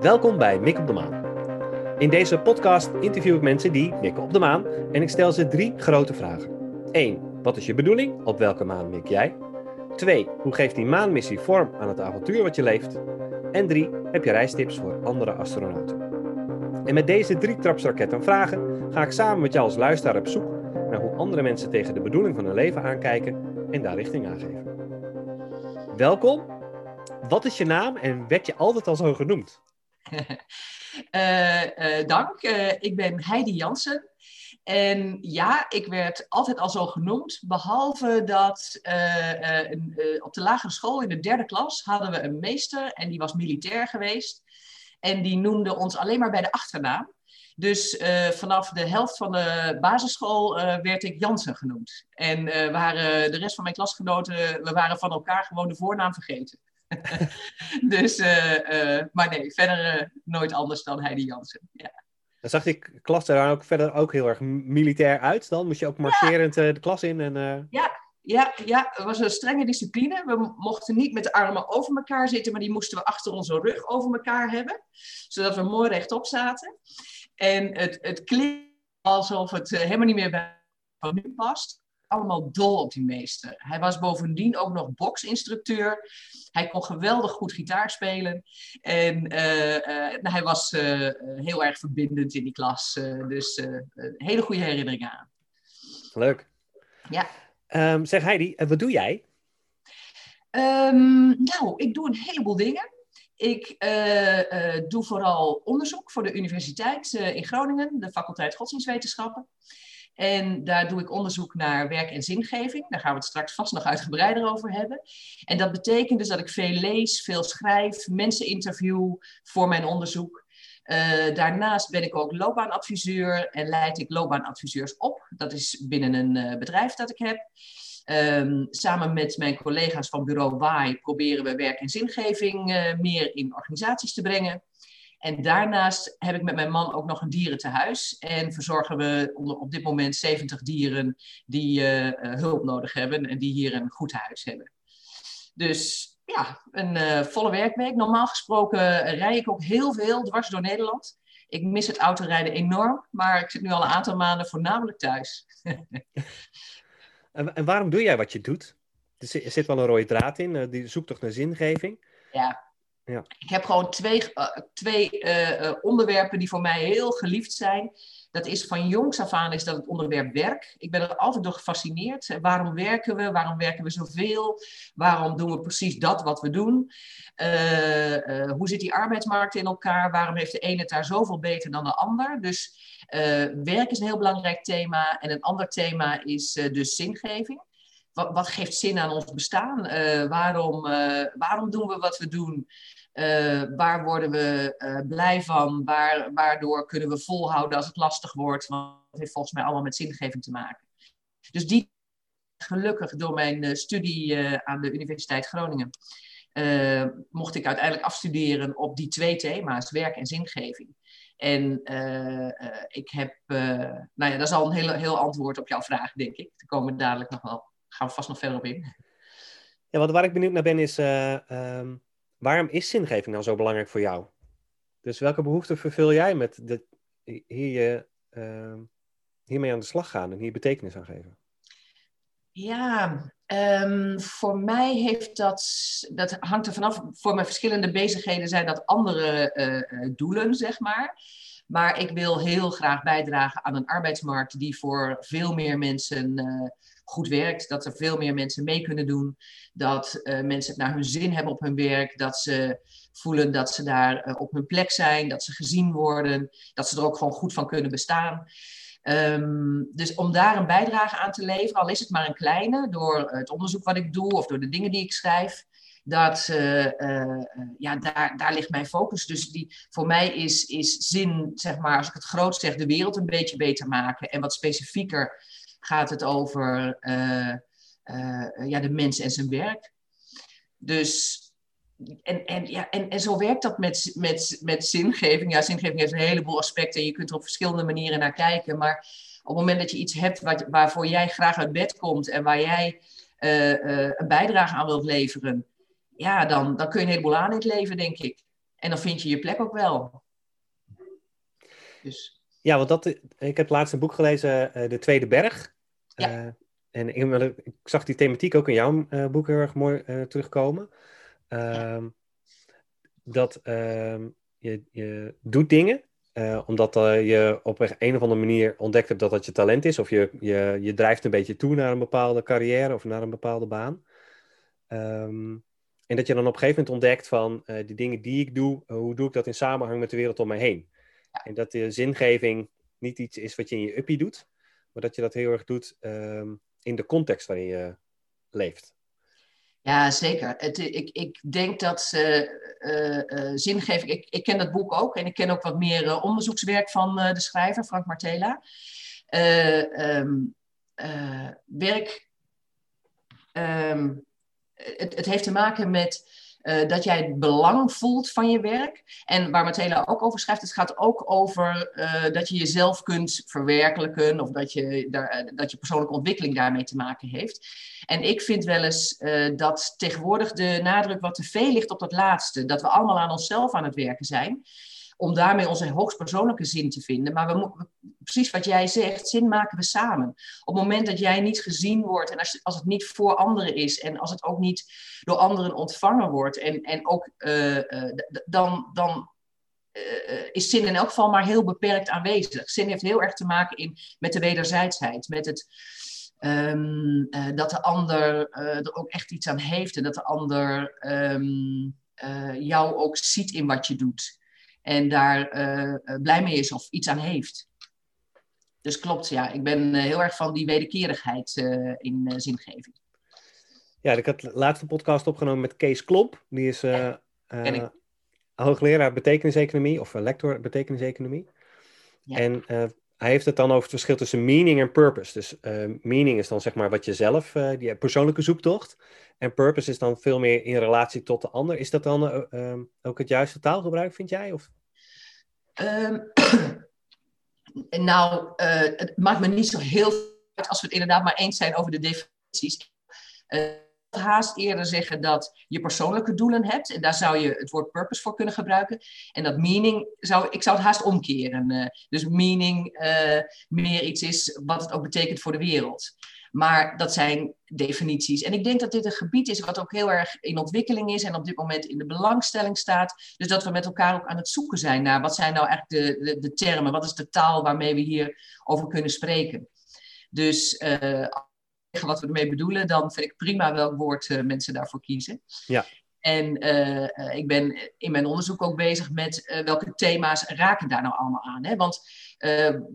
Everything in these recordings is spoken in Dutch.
Welkom bij Mik op de Maan. In deze podcast interview ik mensen die mikken op de maan en ik stel ze drie grote vragen. 1. Wat is je bedoeling? Op welke maan mik jij? 2. Hoe geeft die maanmissie vorm aan het avontuur wat je leeft? En 3. Heb je reistips voor andere astronauten? En met deze drie trapsraketten vragen ga ik samen met jou als luisteraar op zoek andere mensen tegen de bedoeling van hun leven aankijken en daar richting aangeven. Welkom. Wat is je naam en werd je altijd al zo genoemd? Uh, uh, dank. Uh, ik ben Heidi Jansen. En ja, ik werd altijd al zo genoemd. Behalve dat op de lagere school in de derde klas hadden we een meester. En die was militair geweest. En die noemde ons alleen maar bij de achternaam. Dus vanaf de helft van de basisschool werd ik Jansen genoemd. En waren de rest van mijn klasgenoten, we waren van elkaar gewoon de voornaam vergeten. dus, uh, uh, maar nee, verder uh, nooit anders dan Heidi Jansen. Ja. Dan zag die klas er dan ook verder ook heel erg militair uit dan? Moest je ook marcherend ja. de klas in? En, Ja, ja, ja, het was een strenge discipline. We mochten niet met de armen over elkaar zitten, maar die moesten we achter onze rug over elkaar hebben. Zodat we mooi rechtop zaten. En het, het klinkt alsof het helemaal niet meer bij van nu past allemaal dol op die meester. Hij was bovendien ook nog boksinstructeur. Hij kon geweldig goed gitaar spelen. En uh, uh, hij was uh, heel erg verbindend in die klas. dus hele goede herinneringen aan. Leuk. Ja. Um, zeg Heidi, wat doe jij? Um, nou, ik doe een heleboel dingen. Ik doe vooral onderzoek voor de universiteit in Groningen, de faculteit Godsdienstwetenschappen. En daar doe ik onderzoek naar werk en zingeving. Daar gaan we het straks vast nog uitgebreider over hebben. En dat betekent dus dat ik veel lees, veel schrijf, mensen interview voor mijn onderzoek. Daarnaast ben ik ook loopbaanadviseur en leid ik loopbaanadviseurs op. Dat is binnen een bedrijf dat ik heb. Um, samen met mijn collega's van bureau WAI proberen we werk en zingeving uh, meer in organisaties te brengen. En daarnaast heb ik met mijn man ook nog een dierentehuis. En verzorgen we op dit moment 70 dieren die uh, hulp nodig hebben en die hier een goed huis hebben. Dus ja, een volle werkweek. Normaal gesproken rij ik ook heel veel dwars door Nederland. Ik mis het autorijden enorm, maar ik zit nu al een aantal maanden voornamelijk thuis. en, en, waarom doe jij wat je doet? Er zit wel een rode draad in, die zoekt toch naar zingeving? Ja, ja. Ik heb gewoon twee, uh, twee uh, onderwerpen die voor mij heel geliefd zijn. Dat is van jongs af aan is dat het onderwerp werk. Ik ben er altijd door gefascineerd. Waarom werken we? Waarom werken we zoveel? Waarom doen we precies dat wat we doen? Uh, hoe zit die arbeidsmarkt in elkaar? Waarom heeft de ene het daar zoveel beter dan de ander? Dus werk is een heel belangrijk thema. En een ander thema is dus zingeving. Wat, wat, geeft zin aan ons bestaan? waarom, waarom doen we wat we doen? Uh, waar worden we uh, blij van? Waar, waardoor kunnen we volhouden als het lastig wordt? Want dat heeft volgens mij allemaal met zingeving te maken. Dus die, gelukkig door mijn uh, studie aan de Universiteit Groningen, mocht ik uiteindelijk afstuderen op die twee thema's, werk en zingeving. En ik heb, nou ja, dat is al een heel, heel antwoord op jouw vraag, denk ik. Daar komen we dadelijk nog wel, gaan we vast nog verder op in. Ja, wat waar ik benieuwd naar ben is, um Waarom is zingeving nou zo belangrijk voor jou? Dus welke behoeften vervul jij met hier je, uh, hiermee aan de slag gaan en hier betekenis aan geven? Ja, um, voor mij heeft dat, dat hangt er vanaf. Voor mijn verschillende bezigheden zijn dat andere uh, doelen, zeg maar. Maar ik wil heel graag bijdragen aan een arbeidsmarkt die voor veel meer mensen uh, goed werkt. Dat er veel meer mensen mee kunnen doen. Dat uh, mensen het naar hun zin hebben op hun werk. Dat ze voelen dat ze daar uh, op hun plek zijn. Dat ze gezien worden. Dat ze er ook gewoon goed van kunnen bestaan. Um, dus om daar een bijdrage aan te leveren, al is het maar een kleine, door het onderzoek wat ik doe of door de dingen die ik schrijf, dat, uh, ja, daar, daar ligt mijn focus. Dus die, voor mij is, is zin, zeg maar, als ik het groot zeg, de wereld een beetje beter maken. En wat specifieker gaat het over uh, ja, de mens en zijn werk. Dus, en, en, ja, en, en zo werkt dat met, met, met zingeving. Ja, zingeving heeft een heleboel aspecten en je kunt er op verschillende manieren naar kijken. Maar op het moment dat je iets hebt wat, waarvoor jij graag uit bed komt en waar jij een bijdrage aan wilt leveren, ja, dan, dan kun je een heleboel aan in het leven, denk ik. En dan vind je je plek ook wel. Dus. Ja, want dat, ik heb laatst een boek gelezen, De Tweede Berg. Ja. en ik, ik, zag die thematiek ook in jouw boek heel erg mooi terugkomen. Ehm, dat ehm, je, je doet dingen omdat je op een of andere manier ontdekt hebt dat dat je talent is. Of je, je, je drijft een beetje toe naar een bepaalde carrière of naar een bepaalde baan. Um, en dat je dan op een gegeven moment ontdekt van die dingen die ik doe, hoe doe ik dat in samenhang met de wereld om me heen. En dat de zingeving niet iets is wat je in je uppie doet, maar dat je dat heel erg doet um, in de context waarin je leeft. Ja, zeker. Het, ik, ik denk dat uh, uh, zingeving. Ik, ik ken dat boek ook en ik ken ook wat meer onderzoekswerk van de schrijver, Frank Martela. Um, werk. Um, het, het heeft te maken met uh, dat jij het belang voelt van je werk. En waar Mathela ook over schrijft, het gaat ook over uh, dat je jezelf kunt verwerkelijken of dat je, daar, eh, dat je persoonlijke ontwikkeling daarmee te maken heeft. En ik vind wel eens dat tegenwoordig de nadruk wat te veel ligt op dat laatste, dat we allemaal aan onszelf aan het werken zijn om daarmee onze hoogst persoonlijke zin te vinden. Maar we, precies wat jij zegt, zin maken we samen. Op het moment dat jij niet gezien wordt en als, als het niet voor anderen is en als het ook niet door anderen ontvangen wordt en, en ook uh, uh, dan, dan uh, is zin in elk geval maar heel beperkt aanwezig. Zin heeft heel erg te maken in, met de wederzijdsheid, met het. Um, dat de ander er ook echt iets aan heeft en dat de ander um, jou ook ziet in wat je doet en daar uh, blij mee is of iets aan heeft. Dus klopt, ja. Ik ben uh, heel erg van die wederkerigheid in zingeving. Ja, ik had de laatste podcast opgenomen met Kees Klomp. Die is ja, hoogleraar betekeniseconomie of lector betekeniseconomie. Ja. En hij heeft het dan over het verschil tussen meaning en purpose. Dus meaning is dan zeg maar wat je zelf, die persoonlijke zoektocht. En purpose is dan veel meer in relatie tot de ander. Is dat dan uh, um, ook het juiste taalgebruik, vind jij? Of? Um, nou, uh, het maakt me niet zo heel uit als we het inderdaad maar eens zijn over de definities. Uh, haast eerder zeggen dat je persoonlijke doelen hebt. En daar zou je het woord purpose voor kunnen gebruiken. En dat meaning, zou, ik zou het haast omkeren. Dus meaning meer iets is wat het ook betekent voor de wereld. Maar dat zijn definities. En ik denk dat dit een gebied is wat ook heel erg in ontwikkeling is en op dit moment in de belangstelling staat. Dus dat we met elkaar ook aan het zoeken zijn naar wat zijn nou eigenlijk de, de, termen, wat is de taal waarmee we hier over kunnen spreken. Dus uh, wat we ermee bedoelen, dan vind ik prima welk woord uh, mensen daarvoor kiezen. Ja. En uh, ik ben in mijn onderzoek ook bezig met uh, welke thema's raken daar nou allemaal aan. Hè? Want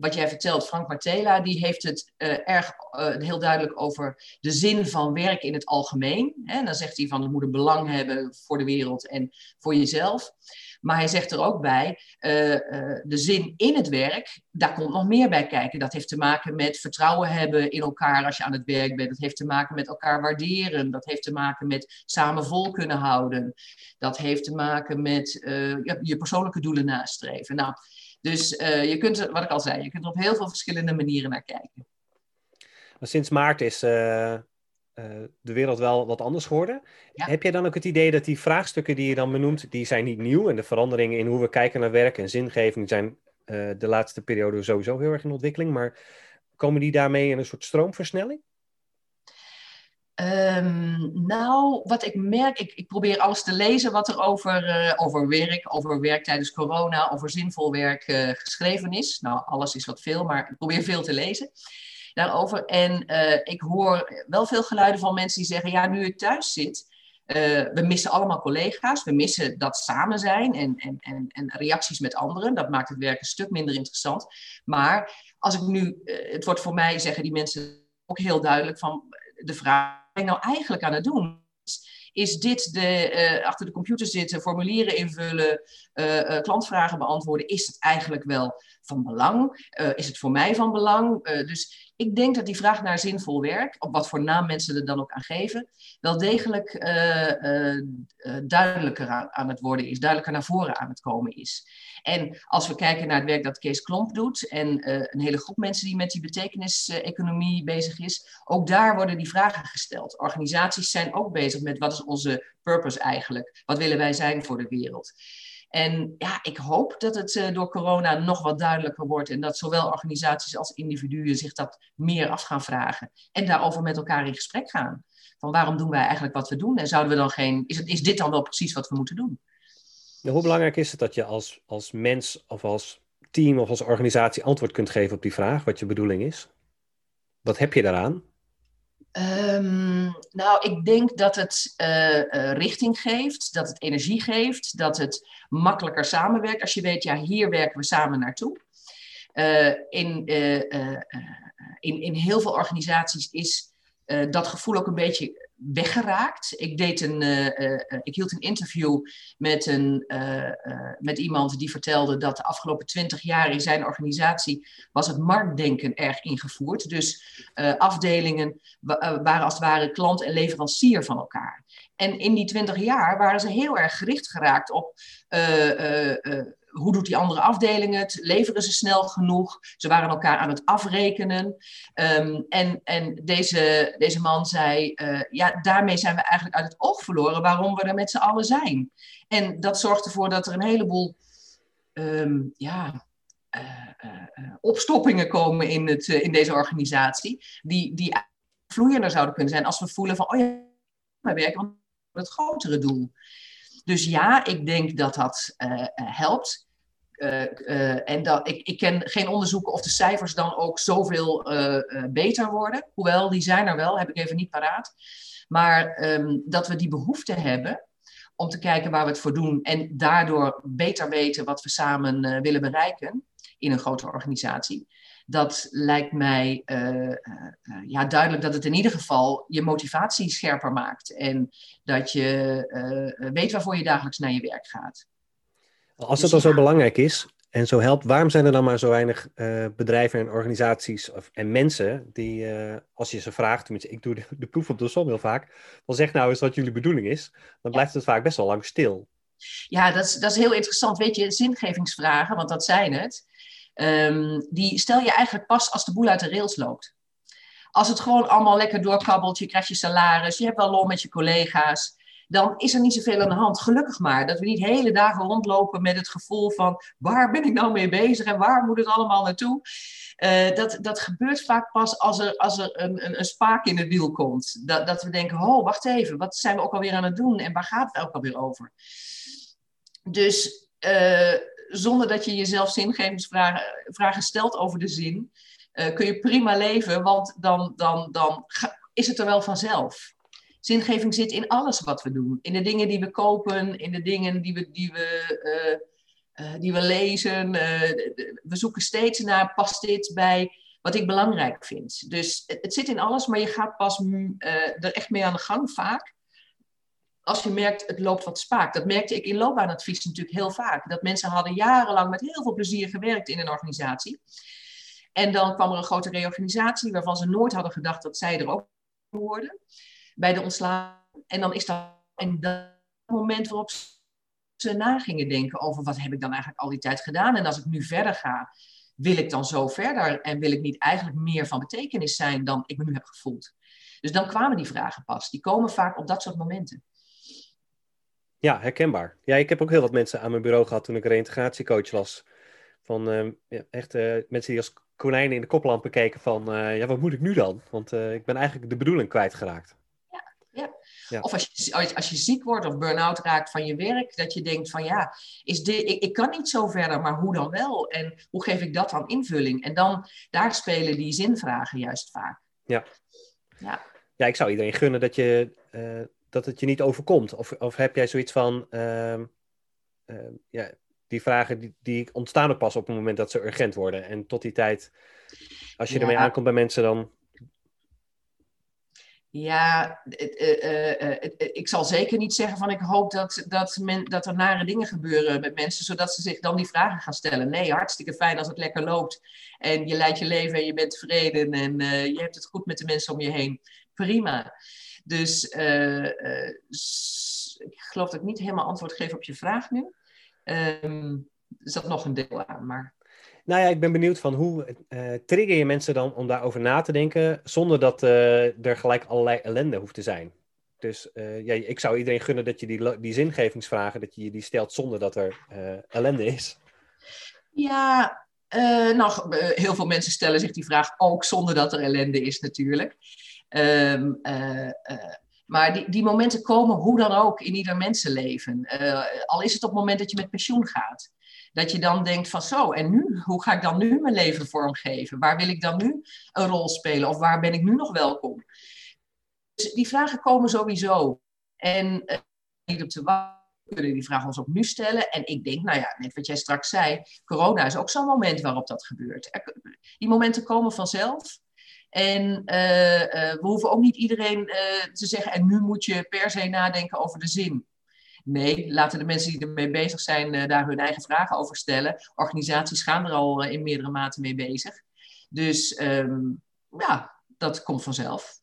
wat jij vertelt, Frank Martela, die heeft het erg heel duidelijk over de zin van werk in het algemeen. Hè? Dan zegt hij van het moet belang hebben voor de wereld en voor jezelf. Maar hij zegt er ook bij, uh, uh, de zin in het werk, daar komt nog meer bij kijken. Dat heeft te maken met vertrouwen hebben in elkaar als je aan het werk bent. Dat heeft te maken met elkaar waarderen. Dat heeft te maken met samen vol kunnen houden. Dat heeft te maken met uh, je persoonlijke doelen nastreven. Nou, dus je kunt, wat ik al zei, je kunt er op heel veel verschillende manieren naar kijken. Sinds maart is de wereld wel wat anders geworden. Heb jij dan ook het idee dat die vraagstukken die je dan benoemt, die zijn niet nieuw en de veranderingen in hoe we kijken naar werk en zingeving zijn uh, de laatste periode sowieso heel erg in ontwikkeling, maar komen die daarmee in een soort stroomversnelling? Um, nou, wat ik merk, ik, ik, probeer alles te lezen wat er over, uh, over werk, over werk tijdens corona, over zinvol werk geschreven is. Nou, alles is wat veel, maar ik probeer veel te lezen daarover. En uh, ik hoor wel veel geluiden van mensen die zeggen: ja, nu ik thuis zit. Uh, we missen allemaal collega's, we missen dat samen zijn en, en, en, en, reacties met anderen. Dat maakt het werk een stuk minder interessant. Maar als ik nu, uh, het wordt voor mij, zeggen die mensen ook heel duidelijk van de vraag: wat ben ik nou eigenlijk aan het doen? Is dit de, achter de computer zitten, formulieren invullen, klantvragen beantwoorden? Is het eigenlijk wel van belang? is het voor mij van belang? dus ik denk dat die vraag naar zinvol werk, op wat voor naam mensen er dan ook aan geven, wel degelijk uh, uh, duidelijker aan, aan, het worden is, duidelijker naar voren aan het komen is. En als we kijken naar het werk dat Kees Klomp doet en een hele groep mensen die met die betekenis-economie bezig is, ook daar worden die vragen gesteld. Organisaties zijn ook bezig met wat is onze purpose eigenlijk? Wat willen wij zijn voor de wereld? En ja, ik hoop dat het uh, door corona nog wat duidelijker wordt en dat zowel organisaties als individuen zich dat meer af gaan vragen en daarover met elkaar in gesprek gaan. Van waarom doen wij eigenlijk wat we doen en zouden we dan geen, is, het, is dit dan wel precies wat we moeten doen? hoe belangrijk is het dat je als, als mens of als team of als organisatie antwoord kunt geven op die vraag, wat je bedoeling is? Wat heb je daaraan? Um, nou, ik denk dat het uh, uh, richting geeft, dat het energie geeft, dat het makkelijker samenwerkt. Als je weet, ja, hier werken we samen naartoe. Uh, in, in, in heel veel organisaties is dat gevoel ook een beetje weggeraakt. Ik, deed een, uh, uh, ik hield een interview met, een, met iemand die vertelde dat de afgelopen twintig jaar in zijn organisatie was het marktdenken erg ingevoerd. Dus afdelingen waren als het ware klant en leverancier van elkaar. En in die twintig jaar waren ze heel erg gericht geraakt op hoe doet die andere afdeling het? Leveren ze snel genoeg? Ze waren elkaar aan het afrekenen. Um, en en deze, deze man zei, uh, ja, daarmee zijn we eigenlijk uit het oog verloren waarom we er met z'n allen zijn. En dat zorgt ervoor dat er een heleboel um, ja, uh, uh, opstoppingen komen in, het, in deze organisatie, die, die vloeiender zouden kunnen zijn als we voelen van, oh ja, wij werken aan het grotere doel. Dus ja, ik denk dat dat helpt. Uh, uh, en dat, ik, ik ken geen onderzoeken of de cijfers dan ook zoveel uh, beter worden. Hoewel, die zijn er wel, heb ik even niet paraat. Maar um, dat we die behoefte hebben om te kijken waar we het voor doen. En daardoor beter weten wat we samen willen bereiken in een grote organisatie. Dat lijkt mij ja, duidelijk dat het in ieder geval je motivatie scherper maakt. En dat je weet waarvoor je dagelijks naar je werk gaat. Als het al zo belangrijk is en zo helpt, waarom zijn er dan maar zo weinig uh, bedrijven en organisaties of, en mensen die, uh, als je ze vraagt, tenminste ik doe de, de, proef op de som heel vaak, dan zeg nou eens wat jullie bedoeling is, dan blijft het vaak best wel lang stil. Ja, dat is, dat is heel interessant. Weet je, zingevingsvragen, want dat zijn het, um, die stel je eigenlijk pas als de boel uit de rails loopt. Als het gewoon allemaal lekker doorkabbelt, je krijgt je salaris, je hebt wel lol met je collega's, dan is er niet zoveel aan de hand. Gelukkig maar. Dat we niet hele dagen rondlopen met het gevoel van waar ben ik nou mee bezig en waar moet het allemaal naartoe. Uh, dat, dat gebeurt vaak pas als er, als er een, een, een spaak in het wiel komt. Dat, dat we denken, oh, wacht even, wat zijn we ook alweer aan het doen en waar gaat het ook alweer over? Dus uh, zonder dat je jezelf zingevingsvragen vragen stelt over de zin, uh, kun je prima leven, want dan, dan, dan is het er wel vanzelf. Zingeving zit in alles wat we doen. In de dingen die we kopen, in de dingen die we, die we, uh, uh, die we lezen. Uh, we zoeken steeds naar, past dit bij wat ik belangrijk vind. Dus het, zit in alles, maar je gaat pas mm, er echt mee aan de gang vaak. Als je merkt, het loopt wat spaak. Dat merkte ik in loopbaanadvies natuurlijk heel vaak. Dat mensen hadden jarenlang met heel veel plezier gewerkt in een organisatie. En dan kwam er een grote reorganisatie waarvan ze nooit hadden gedacht dat zij er ook hoorden bij de ontslagen. En dan is dat een moment waarop ze na gingen denken over wat heb ik dan eigenlijk al die tijd gedaan. En als ik nu verder ga, wil ik dan zo verder en wil ik niet eigenlijk meer van betekenis zijn dan ik me nu heb gevoeld. Dus dan kwamen die vragen pas. Die komen vaak op dat soort momenten. Ja, herkenbaar. Ja, ik heb ook heel wat mensen aan mijn bureau gehad toen ik reintegratiecoach was. Van ja, echt uh, mensen die als konijnen in de koplampen keken van, uh, ja, wat moet ik nu dan? Want ik ben eigenlijk de bedoeling kwijtgeraakt. Ja. Of als je, als je ziek wordt of burn-out raakt van je werk, dat je denkt van ja, is dit, ik, ik kan niet zo verder, maar hoe dan wel? En hoe geef ik dat dan invulling? En dan, daar spelen die zinvragen juist vaak. Ja. Ja, ja ik zou iedereen gunnen dat, je, uh, dat het je niet overkomt. Of, of heb jij zoiets van, uh, uh, ja, die vragen die, die ontstaan ook pas op het moment dat ze urgent worden. En tot die tijd, als je ja. ermee aankomt bij mensen, dan Ja, ik zal zeker niet zeggen van ik hoop dat, dat, men, dat er nare dingen gebeuren met mensen, zodat ze zich dan die vragen gaan stellen. Nee, hartstikke fijn als het lekker loopt en je leidt je leven en je bent tevreden en je hebt het goed met de mensen om je heen. Prima. Dus ik geloof dat ik niet helemaal antwoord geef op je vraag nu. Um, er zat nog een deel aan, maar... Nou ja, ik ben benieuwd van hoe uh, trigger je mensen dan om daarover na te denken, zonder dat uh, er gelijk allerlei ellende hoeft te zijn. Dus uh, ja, ik zou iedereen gunnen dat je die, die zingevingsvragen, dat je die stelt zonder dat er ellende is. Ja, nou, heel veel mensen stellen zich die vraag ook zonder dat er ellende is natuurlijk. Um, maar die, die momenten komen hoe dan ook in ieder mensenleven. Al is het op het moment dat je met pensioen gaat. Dat je dan denkt van zo, en nu? Hoe ga ik dan nu mijn leven vormgeven? Waar wil ik dan nu een rol spelen? Of waar ben ik nu nog welkom? Dus die vragen komen sowieso. En uh, niet op te wachten kunnen die vragen ons ook nu stellen. En ik denk, nou ja, net wat jij straks zei, corona is ook zo'n moment waarop dat gebeurt. Die momenten komen vanzelf. En uh, uh, we hoeven ook niet iedereen te zeggen, en nu moet je per se nadenken over de zin. Nee, laten de mensen die ermee bezig zijn daar hun eigen vragen over stellen. Organisaties gaan er al in meerdere maten mee bezig. Dus um, ja, dat komt vanzelf.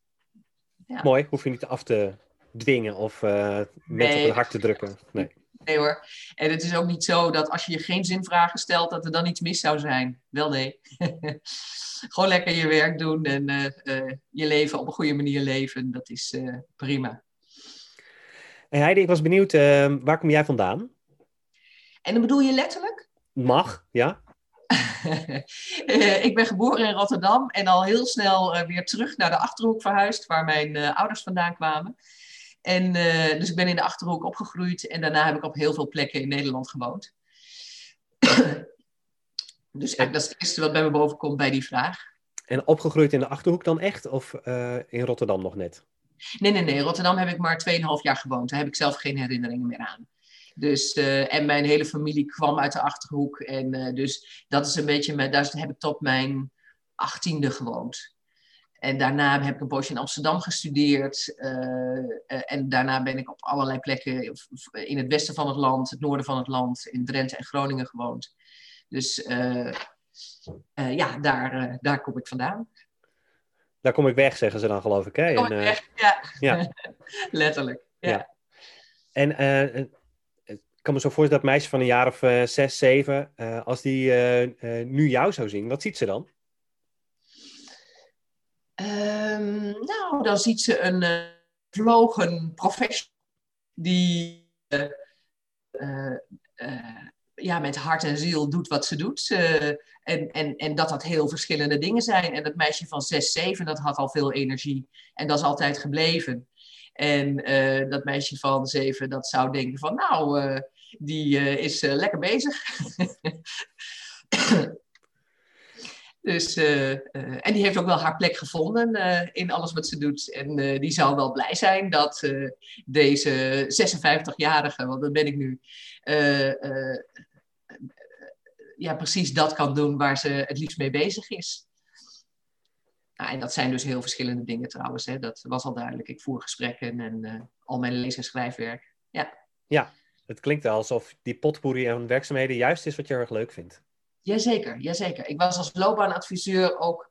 Ja. Mooi, hoef je niet af te dwingen of mensen nee. op het hart te drukken. Nee. Nee hoor. En het is ook niet zo dat als je je geen zinvragen stelt, dat er dan iets mis zou zijn. Wel nee. Gewoon lekker je werk doen en uh, uh, je leven op een goede manier leven. Dat is uh, prima. Heidi, ik was benieuwd, waar kom jij vandaan? En dan bedoel je letterlijk? Mag, ja. ik ben geboren in Rotterdam en al heel snel weer terug naar de Achterhoek verhuisd, waar mijn ouders vandaan kwamen. En, dus ik ben in de Achterhoek opgegroeid en daarna heb ik op heel veel plekken in Nederland gewoond. Dus eigenlijk dat is het eerste wat bij me boven komt bij die vraag. En opgegroeid in de Achterhoek dan echt? Of in Rotterdam nog net? Nee, nee, nee. Rotterdam heb ik maar 2,5 jaar gewoond. Daar heb ik zelf geen herinneringen meer aan. Dus, uh, en mijn hele familie kwam uit de Achterhoek. En uh, dus dat is een beetje, mijn, daar heb ik tot mijn achttiende gewoond. En daarna heb ik een poosje in Amsterdam gestudeerd. en daarna ben ik op allerlei plekken in het westen van het land, het noorden van het land, in Drenthe en Groningen gewoond. Dus ja, daar, daar kom ik vandaan. Daar kom ik weg, zeggen ze dan, geloof ik. Hè? Kom en, ik weg, ja. ja. Letterlijk. Ja. ja. En ik kan me zo voorstellen dat meisje van een jaar of zes, zeven, als die nu jou zou zien, wat ziet ze dan? Um, nou, dan ziet ze een vlogen professional die ja, met hart en ziel doet wat ze doet. Uh, en, en, en dat dat heel verschillende dingen zijn. En dat meisje van 6, 7, dat had al veel energie. En dat is altijd gebleven. En uh, dat meisje van 7, dat zou denken van, nou, uh, die is lekker bezig. dus, en die heeft ook wel haar plek gevonden in alles wat ze doet. En die zou wel blij zijn dat deze 56-jarige, want dat ben ik nu, ja, precies dat kan doen waar ze het liefst mee bezig is. Nou, en dat zijn dus heel verschillende dingen trouwens. Hè. Dat was al duidelijk. Ik voer gesprekken en uh, al mijn lees- en schrijfwerk. Ja. ja, het klinkt alsof die potpourri aan werkzaamheden juist is wat je erg leuk vindt. Jazeker, jazeker. Ik was als loopbaanadviseur ook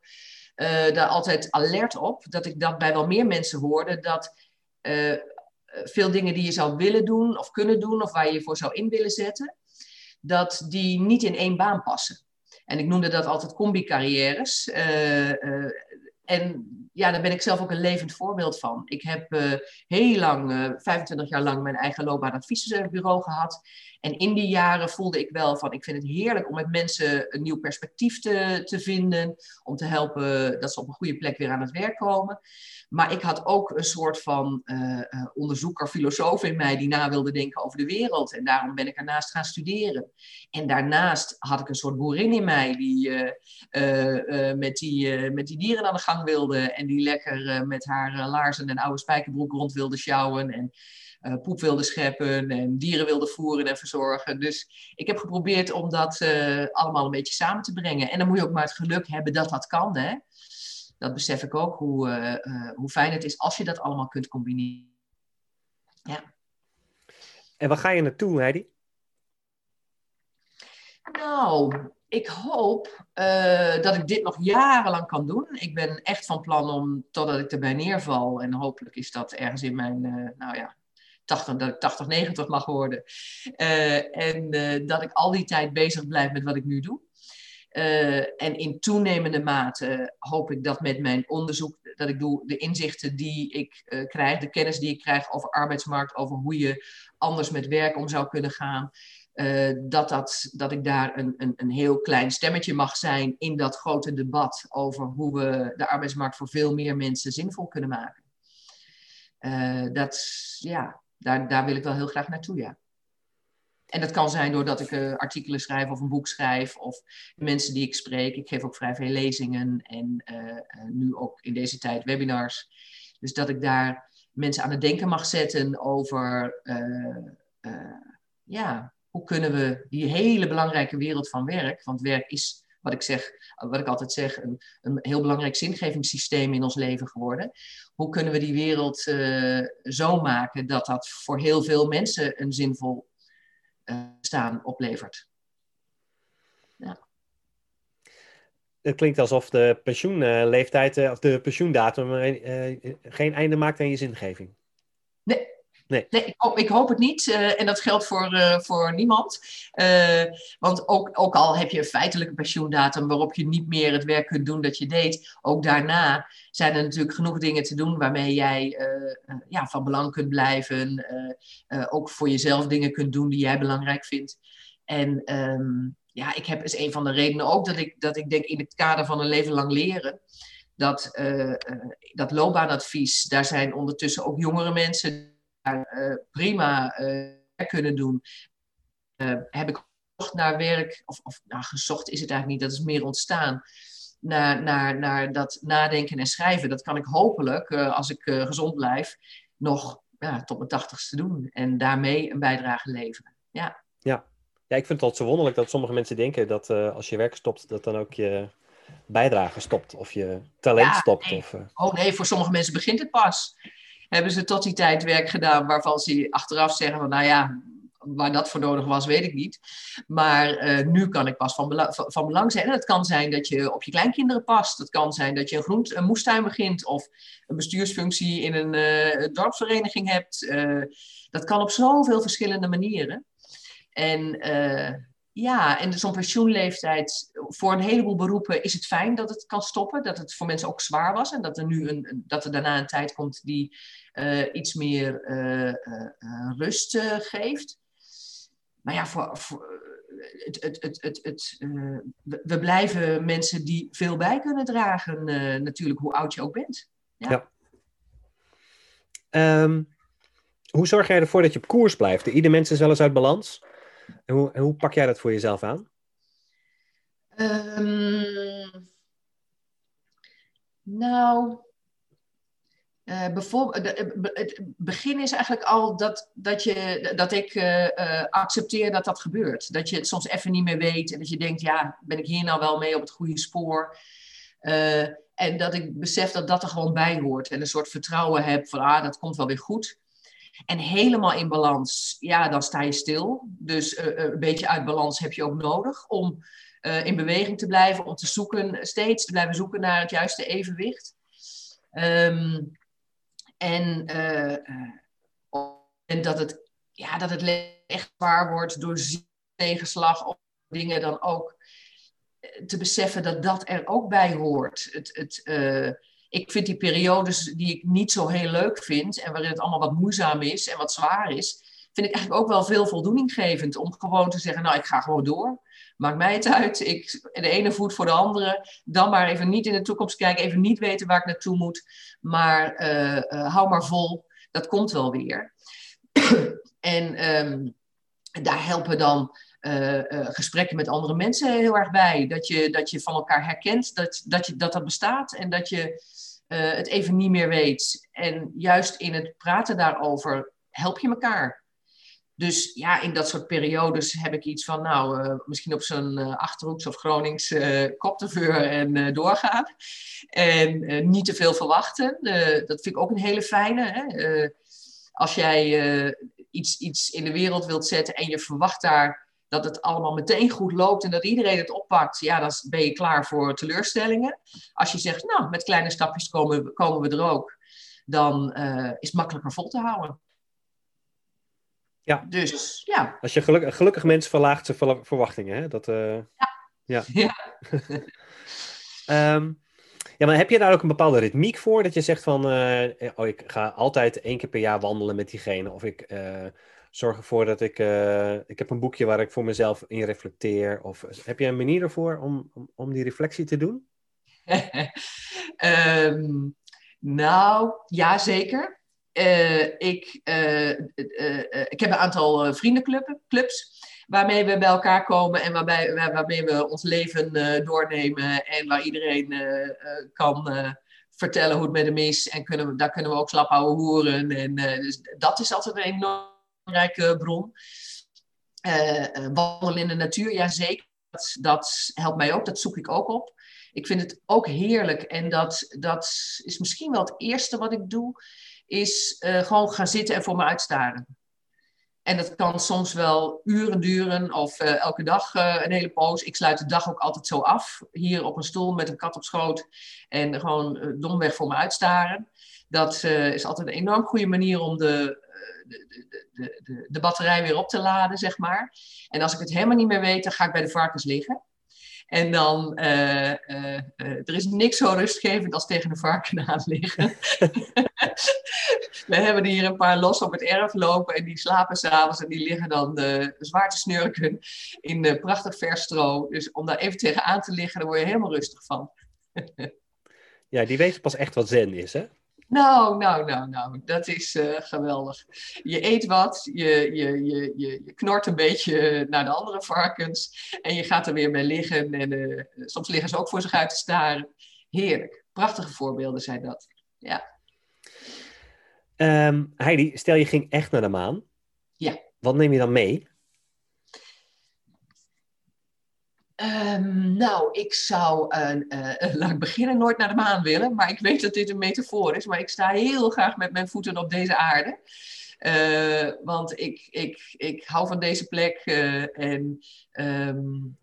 uh, daar altijd alert op. Dat ik dat bij wel meer mensen hoorde. Dat uh, veel dingen die je zou willen doen of kunnen doen... of waar je je voor zou in willen zetten dat die niet in één baan passen. En ik noemde dat altijd combi-carrières. Uh, uh, en ja, daar ben ik zelf ook een levend voorbeeld van. Ik heb uh, heel lang, 25 jaar lang, mijn eigen loopbaanadviesbureau gehad. En in die jaren voelde ik wel van, ik vind het heerlijk om met mensen een nieuw perspectief te, te vinden. Om te helpen dat ze op een goede plek weer aan het werk komen. Maar ik had ook een soort van uh, onderzoeker, filosoof in mij die na wilde denken over de wereld. En daarom ben ik ernaast gaan studeren. En daarnaast had ik een soort boerin in mij die met, die, met die dieren aan de gang wilde. Die lekker met haar laarzen en oude spijkerbroek rond wilde sjouwen. En poep wilde scheppen en dieren wilde voeren en verzorgen. Dus ik heb geprobeerd om dat allemaal een beetje samen te brengen. En dan moet je ook maar het geluk hebben dat dat kan. Hè? dat besef ik ook, hoe, hoe fijn het is als je dat allemaal kunt combineren. Ja. En waar ga je naartoe, Heidi? Nou, ik hoop uh, dat ik dit nog jarenlang kan doen. Ik ben echt van plan om, totdat ik erbij neerval, en hopelijk is dat ergens in mijn, uh, nou ja, 80, dat ik 80, 90 mag worden. Uh, en dat ik al die tijd bezig blijf met wat ik nu doe. en in toenemende mate hoop ik dat met mijn onderzoek dat ik doe, de inzichten die ik krijg, de kennis die ik krijg over arbeidsmarkt, over hoe je anders met werk om zou kunnen gaan, uh, dat, dat, dat ik daar een, een, een heel klein stemmetje mag zijn in dat grote debat over hoe we de arbeidsmarkt voor veel meer mensen zinvol kunnen maken. Uh, dat, ja, daar, daar wil ik wel heel graag naartoe, ja. En dat kan zijn doordat ik uh, artikelen schrijf of een boek schrijf of mensen die ik spreek. Ik geef ook vrij veel lezingen en nu ook in deze tijd webinars. Dus dat ik daar mensen aan het denken mag zetten over ja, hoe kunnen we die hele belangrijke wereld van werk, want werk is, wat ik, zeg, wat ik altijd zeg, een, een heel belangrijk zingevingssysteem in ons leven geworden. Hoe kunnen we die wereld uh, zo maken dat dat voor heel veel mensen een zinvol uh, staan oplevert? Ja. Het klinkt alsof de pensioenleeftijd of de pensioendatum geen einde maakt aan je zingeving. Nee, Nee, nee ik, hoop, ik hoop het niet. Uh, en dat geldt voor, uh, voor niemand. Uh, want ook, ook al heb je een feitelijke pensioendatum waarop je niet meer het werk kunt doen dat je deed, ook daarna zijn er natuurlijk genoeg dingen te doen waarmee jij ja, van belang kunt blijven. ook voor jezelf dingen kunt doen die jij belangrijk vindt. En um, ja, ik heb is een van de redenen ook dat ik, dat ik denk in het kader van een leven lang leren dat, dat loopbaanadvies, daar zijn ondertussen ook jongere mensen prima uh, kunnen doen. Uh, heb ik gezocht naar werk, of, of nou, gezocht is het eigenlijk niet, dat is meer ontstaan. Naar, naar, naar dat nadenken en schrijven. Dat kan ik hopelijk, als ik gezond blijf, nog ja, tot mijn tachtigste doen. En daarmee een bijdrage leveren. Ja. ja. Ja, ik vind het altijd zo wonderlijk dat sommige mensen denken dat als je werk stopt, dat dan ook je bijdrage stopt of je talent stopt. Nee. Of, Oh nee, voor sommige mensen begint het pas hebben ze tot die tijd werk gedaan waarvan ze achteraf zeggen van, nou ja, waar dat voor nodig was, weet ik niet. Maar uh, nu kan ik pas van, van, belang zijn. En het kan zijn dat je op je kleinkinderen past. Het kan zijn dat je een, groent, een moestuin begint of een bestuursfunctie in een uh, dorpsvereniging hebt. Uh, dat kan op zoveel verschillende manieren. En ja, en zo'n pensioenleeftijd, voor een heleboel beroepen is het fijn dat het kan stoppen. Dat het voor mensen ook zwaar was. En dat er nu een, dat er daarna een tijd komt die uh, iets meer uh, uh, rust geeft. Maar ja, voor, voor het, het, het, het, we blijven mensen die veel bij kunnen dragen, natuurlijk, hoe oud je ook bent. Ja. Um, hoe zorg jij ervoor dat je op koers blijft? Ieder mens is wel eens uit balans. En hoe, pak jij dat voor jezelf aan? Um, nou, uh, bijvoorbeeld, het begin is eigenlijk al dat, dat, je, dat ik uh, uh, accepteer dat dat gebeurt. Dat je het soms even niet meer weet en dat je denkt, ja, ben ik hier nou wel mee op het goede spoor? en dat ik besef dat dat er gewoon bij hoort en een soort vertrouwen heb van, ah, dat komt wel weer goed. En helemaal in balans, ja, dan sta je stil. Dus uh, een beetje uit balans heb je ook nodig om uh, in beweging te blijven, om te zoeken, steeds te blijven zoeken naar het juiste evenwicht. Um, en, en dat het, ja, dat het echt waar wordt door tegenslag of dingen dan ook te beseffen dat dat er ook bij hoort. Het, het, ik vind die periodes die ik niet zo heel leuk vind en waarin het allemaal wat moeizaam is en wat zwaar is, vind ik eigenlijk ook wel veel voldoeninggevend om gewoon te zeggen, nou ik ga gewoon door. Maakt mij het uit. Ik, de ene voet voor de andere. Dan maar even niet in de toekomst kijken. Even niet weten waar ik naartoe moet. Maar uh, uh, hou maar vol. Dat komt wel weer. en um, daar helpen dan uh, gesprekken met andere mensen heel erg bij. Dat je, dat je van elkaar herkent dat dat, je, dat, dat bestaat. En dat je uh, het even niet meer weet. En juist in het praten daarover help je elkaar. dus ja, in dat soort periodes heb ik iets van, nou, misschien op zo'n Achterhoeks of Gronings kopteveur en doorgaan. En niet te veel verwachten. dat vind ik ook een hele fijne. Hè? als jij iets, iets in de wereld wilt zetten en je verwacht daar dat het allemaal meteen goed loopt en dat iedereen het oppakt, ja, dan ben je klaar voor teleurstellingen. Als je zegt, nou, met kleine stapjes komen, komen we er ook, dan uh, is het makkelijker vol te houden. Ja. Dus, ja. Als je gelukkig, gelukkig mensen verlaagt zijn verwachtingen, hè? Dat, uh, ja. Ja. ja. um, ja, maar heb je daar ook een bepaalde ritmiek voor? Dat je zegt van, uh, oh, ik ga altijd één keer per jaar wandelen met diegene. Of ik zorg ervoor dat ik. Uh, ik heb een boekje waar ik voor mezelf in reflecteer. Of heb jij een manier ervoor om, om, die reflectie te doen? um, nou, ja, zeker. Uh, ik, uh, ik heb een aantal vriendenclubs waarmee we bij elkaar komen en waarbij, waarmee we ons leven doornemen en waar iedereen kan vertellen hoe het met hem is. En kunnen we, daar kunnen we ook slap houden horen. En, dus dat is altijd een enorm belangrijke bron. Uh, wandelen in de natuur, ja zeker. Dat, dat helpt mij ook, dat zoek ik ook op. Ik vind het ook heerlijk en dat, dat is misschien wel het eerste wat ik doe, is uh, gewoon gaan zitten en voor me uitstaren. En dat kan soms wel uren duren of elke dag een hele poos. Ik sluit de dag ook altijd zo af. Hier op een stoel met een kat op schoot. En gewoon domweg voor me uitstaren. Dat is altijd een enorm goede manier om de, de, de, de, batterij weer op te laden, zeg maar. En als ik het helemaal niet meer weet, dan ga ik bij de varkens liggen. En dan, uh, uh, er is niks zo rustgevend als tegen de varken aan liggen. We hebben hier een paar los op het erf lopen en die slapen s'avonds en die liggen dan zwaar te snurken in prachtig vers stro. Dus om daar even tegenaan te liggen, daar word je helemaal rustig van. ja, die weten pas echt wat zen is, hè? Nou, nou, nou, nou, dat is uh, geweldig. Je eet wat, je, je, je, je, je knort een beetje naar de andere varkens en je gaat er weer mee liggen. En uh, soms liggen ze ook voor zich uit te staren. Heerlijk. Prachtige voorbeelden zijn dat. Ja. Um, Heidi, stel je ging echt naar de maan. Ja. Wat neem je dan mee? Um, nou, ik zou, uh, uh, laat beginnen, nooit naar de maan willen. Maar ik weet dat dit een metafoor is. Maar ik sta heel graag met mijn voeten op deze aarde. Uh, want ik, ik, ik hou van deze plek. en, um,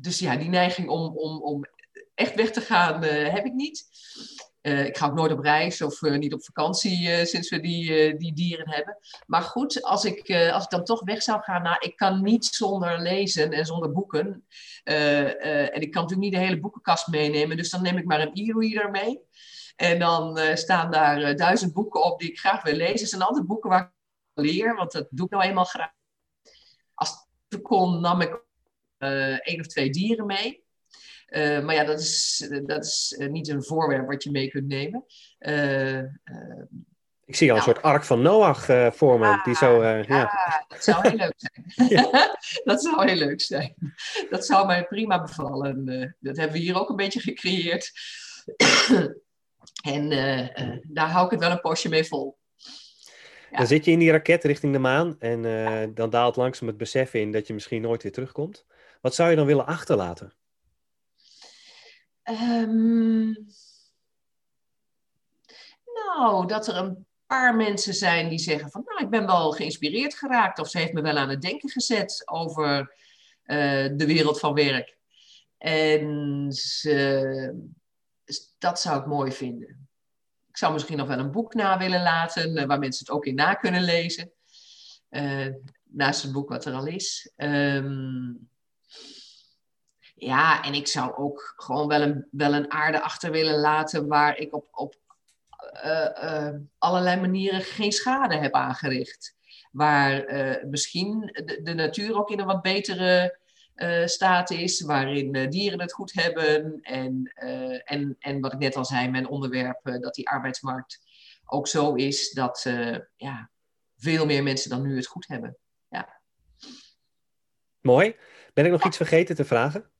dus ja, die neiging om, om, om echt weg te gaan heb ik niet. Uh, ik ga ook nooit op reis of uh, niet op vakantie uh, sinds we die, die dieren hebben. Maar goed, als ik, als ik dan toch weg zou gaan, nou, ik kan niet zonder lezen en zonder boeken. en ik kan natuurlijk niet de hele boekenkast meenemen, dus dan neem ik maar een e-reader mee. En dan staan daar duizend boeken op die ik graag wil lezen. Het zijn altijd boeken waar ik leer, want dat doe ik nou eenmaal graag. Als ik kon, nam ik één of twee dieren mee. Uh, maar ja, dat is, dat is uh, niet een voorwerp wat je mee kunt nemen. Uh, ik zie al een nou, soort ark van Noach voor me. Die zo, ja, ja, dat zou heel leuk zijn. dat zou heel leuk zijn. Dat zou mij prima bevallen. dat hebben we hier ook een beetje gecreëerd. en daar hou ik het wel een postje mee vol. Dan zit je in die raket richting de maan en dan daalt langzaam het besef in dat je misschien nooit weer terugkomt. Wat zou je dan willen achterlaten? Um, nou, dat er een paar mensen zijn die zeggen van, nou, ik ben wel geïnspireerd geraakt of ze heeft me wel aan het denken gezet over uh, de wereld van werk. En ze, dat zou ik mooi vinden. Ik zou misschien nog wel een boek na willen laten, uh, waar mensen het ook in na kunnen lezen. Uh, naast het boek wat er al is. Um, ja, en ik zou ook gewoon wel een, wel een aarde achter willen laten waar ik op, op uh, uh, allerlei manieren geen schade heb aangericht. Waar uh, misschien de, de, natuur ook in een wat betere staat is, waarin dieren het goed hebben. En, en, en wat ik net al zei, mijn onderwerp, dat die arbeidsmarkt ook zo is dat ja, veel meer mensen dan nu het goed hebben. Ja. Mooi. Ben ik nog iets vergeten te vragen?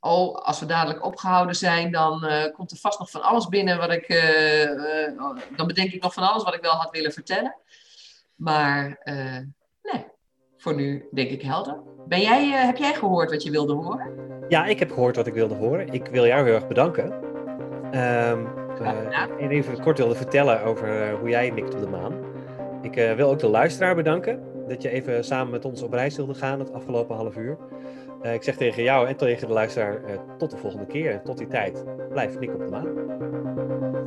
Oh, als we dadelijk opgehouden zijn, dan komt er vast nog van alles binnen wat ik, dan bedenk ik nog van alles wat ik wel had willen vertellen. Maar nee, voor nu denk ik helder. Ben jij, heb jij gehoord wat je wilde horen? Ja, ik heb gehoord wat ik wilde horen. Ik wil jou heel erg bedanken. Um, en even kort wilde vertellen over hoe jij mikt op de maan. Ik wil ook de luisteraar bedanken dat je even samen met ons op reis wilde gaan het afgelopen half uur. Uh, ik zeg tegen jou en tegen de luisteraar uh, tot de volgende keer. Tot die tijd, blijf Nick op de maan.